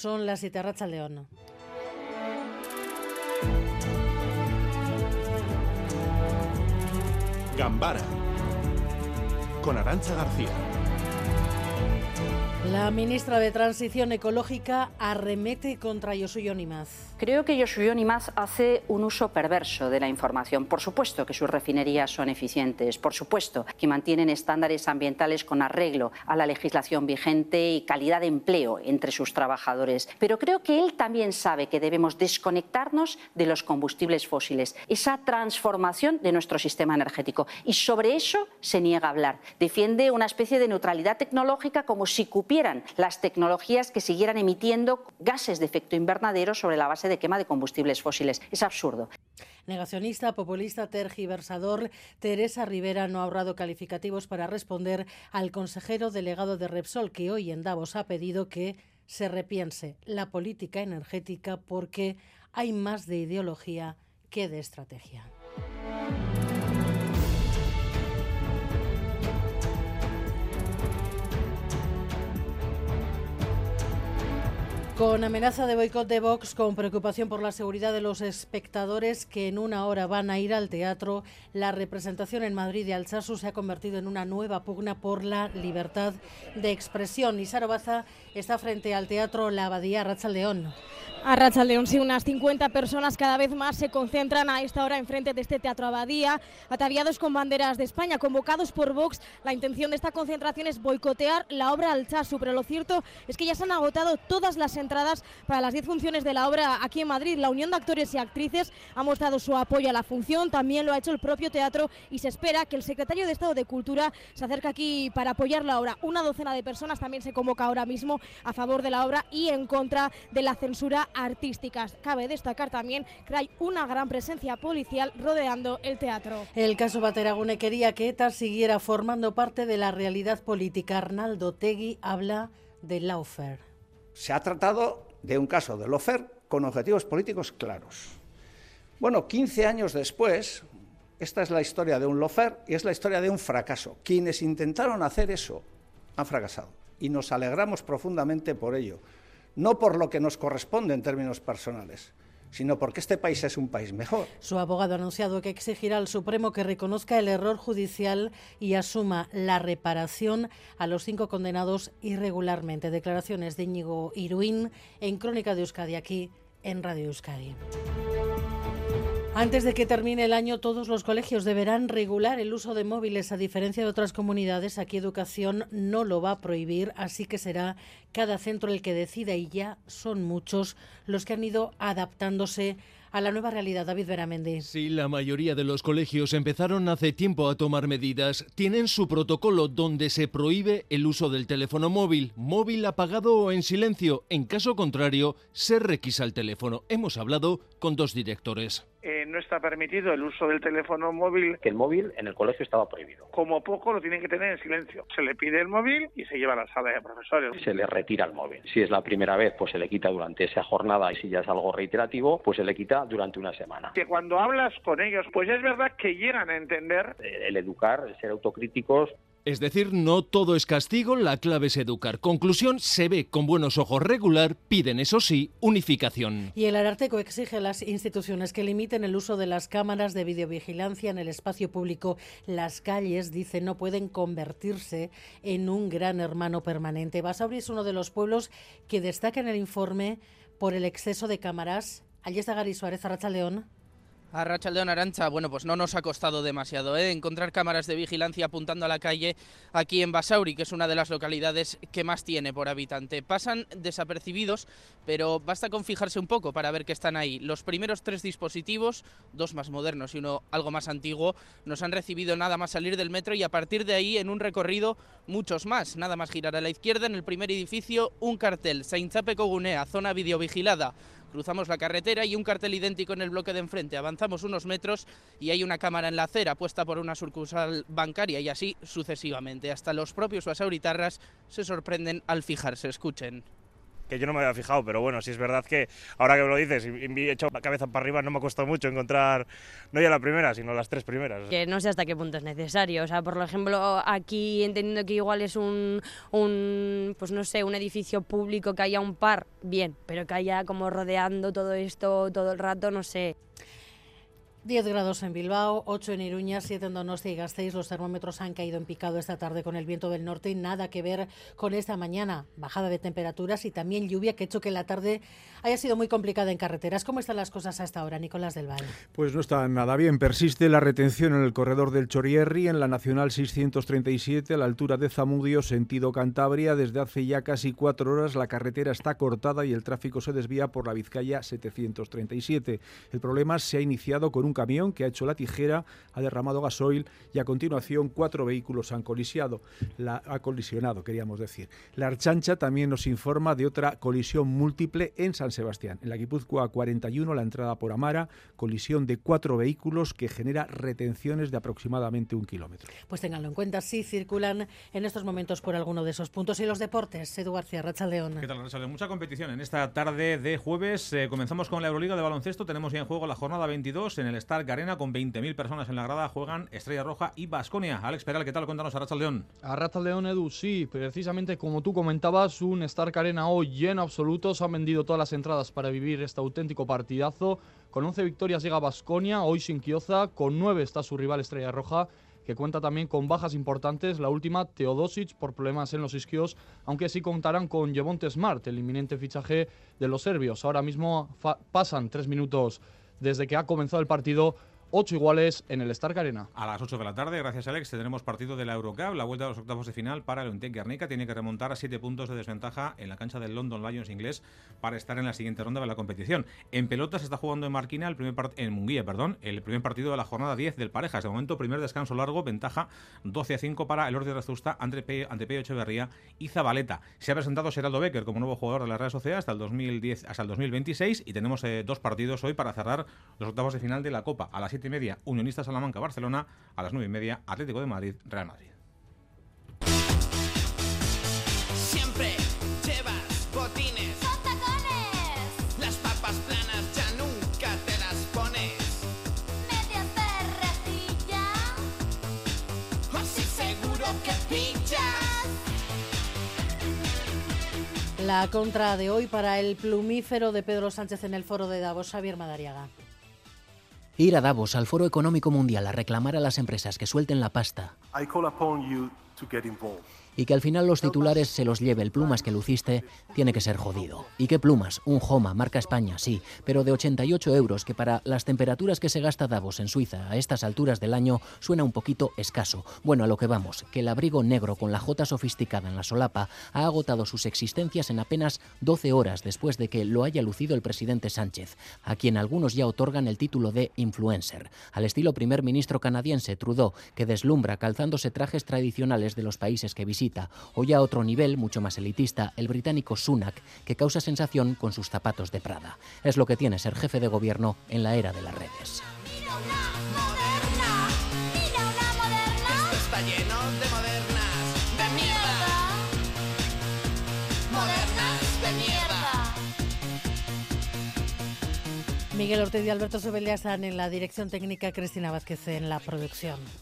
Son las siete León. Gambara con Arancha García. La ministra de Transición Ecológica arremete contra Yosuyo Nimaz. Creo que Yosuyo Nimaz hace un uso perverso de la información. Por supuesto que sus refinerías son eficientes, por supuesto que mantienen estándares ambientales con arreglo a la legislación vigente y calidad de empleo entre sus trabajadores. Pero creo que él también sabe que debemos desconectarnos de los combustibles fósiles, esa transformación de nuestro sistema energético. Y sobre eso se niega a hablar. Defiende una especie de neutralidad tecnológica como si cupiera las tecnologías que siguieran emitiendo gases de efecto invernadero sobre la base de quema de combustibles fósiles. Es absurdo. Negacionista, populista, tergiversador, Teresa Rivera no ha ahorrado calificativos para responder al consejero delegado de Repsol que hoy en Davos ha pedido que se repiense la política energética porque hay más de ideología que de estrategia. Con amenaza de boicot de Vox, con preocupación por la seguridad de los espectadores que en una hora van a ir al teatro, la representación en Madrid de Alsasu se ha convertido en una nueva pugna por la libertad de expresión. Y Sara Baza está frente al teatro La Abadía Racha León. A Racha León, sí, unas 50 personas cada vez más se concentran a esta hora enfrente de este Teatro Abadía, ataviados con banderas de España, convocados por Vox. La intención de esta concentración es boicotear la obra Alchazu, pero lo cierto es que ya se han agotado todas las entradas para las 10 funciones de la obra aquí en Madrid. La Unión de Actores y Actrices ha mostrado su apoyo a la función, también lo ha hecho el propio teatro y se espera que el secretario de Estado de Cultura se acerque aquí para apoyar la obra. Una docena de personas también se convoca ahora mismo a favor de la obra y en contra de la censura artísticas. Cabe destacar también que hay una gran presencia policial rodeando el teatro. El caso Bateragune quería que ETA siguiera formando parte de la realidad política. Arnaldo Tegui habla de Laufer. Se ha tratado de un caso de Laufer con objetivos políticos claros. Bueno, 15 años después, esta es la historia de un Lofer y es la historia de un fracaso. Quienes intentaron hacer eso han fracasado y nos alegramos profundamente por ello no por lo que nos corresponde en términos personales, sino porque este país es un país mejor. Su abogado ha anunciado que exigirá al Supremo que reconozca el error judicial y asuma la reparación a los cinco condenados irregularmente. Declaraciones de Íñigo Iruín en Crónica de Euskadi, aquí en Radio Euskadi. Antes de que termine el año, todos los colegios deberán regular el uso de móviles. A diferencia de otras comunidades, aquí Educación no lo va a prohibir, así que será cada centro el que decida y ya son muchos los que han ido adaptándose a la nueva realidad. David Veramendi. Sí, la mayoría de los colegios empezaron hace tiempo a tomar medidas. Tienen su protocolo donde se prohíbe el uso del teléfono móvil, móvil apagado o en silencio. En caso contrario, se requisa el teléfono. Hemos hablado con dos directores. Eh, no está permitido el uso del teléfono móvil. Que el móvil en el colegio estaba prohibido. Como poco lo tienen que tener en silencio. Se le pide el móvil y se lleva a la sala de profesores. Se le retira el móvil. Si es la primera vez, pues se le quita durante esa jornada y si ya es algo reiterativo, pues se le quita durante una semana. Que cuando hablas con ellos, pues es verdad que llegan a entender. El educar, el ser autocríticos, es decir, no todo es castigo, la clave es educar. Conclusión, se ve con buenos ojos regular, piden eso sí, unificación. Y el Ararteco exige a las instituciones que limiten el uso de las cámaras de videovigilancia en el espacio público. Las calles, dice, no pueden convertirse en un gran hermano permanente. Basauri es uno de los pueblos que destaca en el informe por el exceso de cámaras. Allí está Gary Suárez, Arracha León. A Rachaldeón Arancha, bueno, pues no nos ha costado demasiado ¿eh? encontrar cámaras de vigilancia apuntando a la calle aquí en Basauri, que es una de las localidades que más tiene por habitante. Pasan desapercibidos, pero basta con fijarse un poco para ver que están ahí. Los primeros tres dispositivos, dos más modernos y uno algo más antiguo, nos han recibido nada más salir del metro y a partir de ahí en un recorrido muchos más. Nada más girar a la izquierda en el primer edificio un cartel, Saintzape Cogunea, zona videovigilada. Cruzamos la carretera y un cartel idéntico en el bloque de enfrente. Avanzamos unos metros y hay una cámara en la acera puesta por una sucursal bancaria y así sucesivamente. Hasta los propios basauritarras se sorprenden al fijarse. Escuchen. Que yo no me había fijado, pero bueno, si es verdad que ahora que me lo dices he hecho la cabeza para arriba, no me ha costado mucho encontrar no ya la primera, sino las tres primeras. Que no sé hasta qué punto es necesario, o sea, por ejemplo, aquí entendiendo que igual es un pues no sé, un edificio público que haya un par, bien, pero que haya como rodeando todo esto todo el rato, no sé. 10 grados en Bilbao, 8 en Iruña, 7 en Donostia y Gasteiz. Los termómetros han caído en picado esta tarde con el viento del norte y nada que ver con esta mañana. Bajada de temperaturas y también lluvia que ha hecho que la tarde haya sido muy complicada en carreteras. ¿Cómo están las cosas hasta ahora, Nicolás del Valle? Pues no está nada bien. Persiste la retención en el corredor del Chorierri, en la Nacional 637, a la altura de Zamudio, sentido Cantabria. Desde hace ya casi cuatro horas la carretera está cortada y el tráfico se desvía por la Vizcaya 737. El problema se ha iniciado con un camión que ha hecho la tijera, ha derramado gasoil y a continuación cuatro vehículos han colisionado. La, ha colisionado, queríamos decir. La Archancha también nos informa de otra colisión múltiple en San Sebastián. En la Guipúzcoa 41, la entrada por Amara, colisión de cuatro vehículos que genera retenciones de aproximadamente un kilómetro. Pues ténganlo en cuenta, si circulan en estos momentos por alguno de esos puntos. Y los deportes, Edu García, Rachaldeón. ¿Qué tal, Rachaldeón? Mucha competición en esta tarde de jueves. Eh, comenzamos con la Euroliga de baloncesto. Tenemos ya en juego la jornada 22 en el Stark Arena con 20.000 personas en la grada. Juegan Estrella Roja y Basconia. Alex Peral, ¿qué tal? Cuéntanos a León. A León, Edu, sí. Precisamente como tú comentabas, un Stark Arena hoy lleno absoluto. Se han vendido todas las entradas para vivir este auténtico partidazo. Con 11 victorias llega Basconia, hoy sin Kioza. Con 9 está su rival Estrella Roja que cuenta también con bajas importantes. La última, Teodosic, por problemas en los isquios, aunque sí contarán con Jevonte Smart, el inminente fichaje de los serbios. Ahora mismo pasan tres minutos desde que ha comenzado el partido. Ocho iguales en el Stark Arena. A las 8 de la tarde, gracias Alex, tendremos partido de la Eurocup, la vuelta de los octavos de final para el Olympique Guernica. Tiene que remontar a 7 puntos de desventaja en la cancha del London Lions inglés para estar en la siguiente ronda de la competición. En pelota se está jugando en Marquina, el primer en Munguía, perdón, el primer partido de la jornada 10 del Parejas. De momento, primer descanso largo, ventaja 12 a 5 para el Orde de Rezusta ante Echeverría y Zabaleta. Se ha presentado Geraldo Becker como nuevo jugador de la Real Sociedad hasta el 2010, hasta el 2026 y tenemos eh, dos partidos hoy para cerrar los octavos de final de la Copa. A las 7 y media, Unionista Salamanca, Barcelona, a las 9 y media, Atlético de Madrid, Real Madrid. Siempre llevas botines. Las papas planas ya nunca te las pones. Medias de rejilla. Así seguro que pillas. La contra de hoy para el plumífero de Pedro Sánchez en el foro de Davos, Javier Madariaga. Ir a Davos, al Foro Económico Mundial, a reclamar a las empresas que suelten la pasta y que al final los titulares se los lleve el plumas que luciste, tiene que ser jodido. ¿Y qué plumas? Un Homa, marca España, sí, pero de 88 euros, que para las temperaturas que se gasta Davos en Suiza a estas alturas del año suena un poquito escaso. Bueno, a lo que vamos, que el abrigo negro con la jota sofisticada en la solapa ha agotado sus existencias en apenas 12 horas después de que lo haya lucido el presidente Sánchez, a quien algunos ya otorgan el título de influencer, al estilo primer ministro canadiense Trudeau, que deslumbra calzándose trajes tradicionales de los países que visita o ya a otro nivel, mucho más elitista, el británico Sunak, que causa sensación con sus zapatos de Prada. Es lo que tiene ser jefe de gobierno en la era de las redes. Miguel Ortiz y Alberto Sebeliá están en la dirección técnica, Cristina Vázquez en la producción.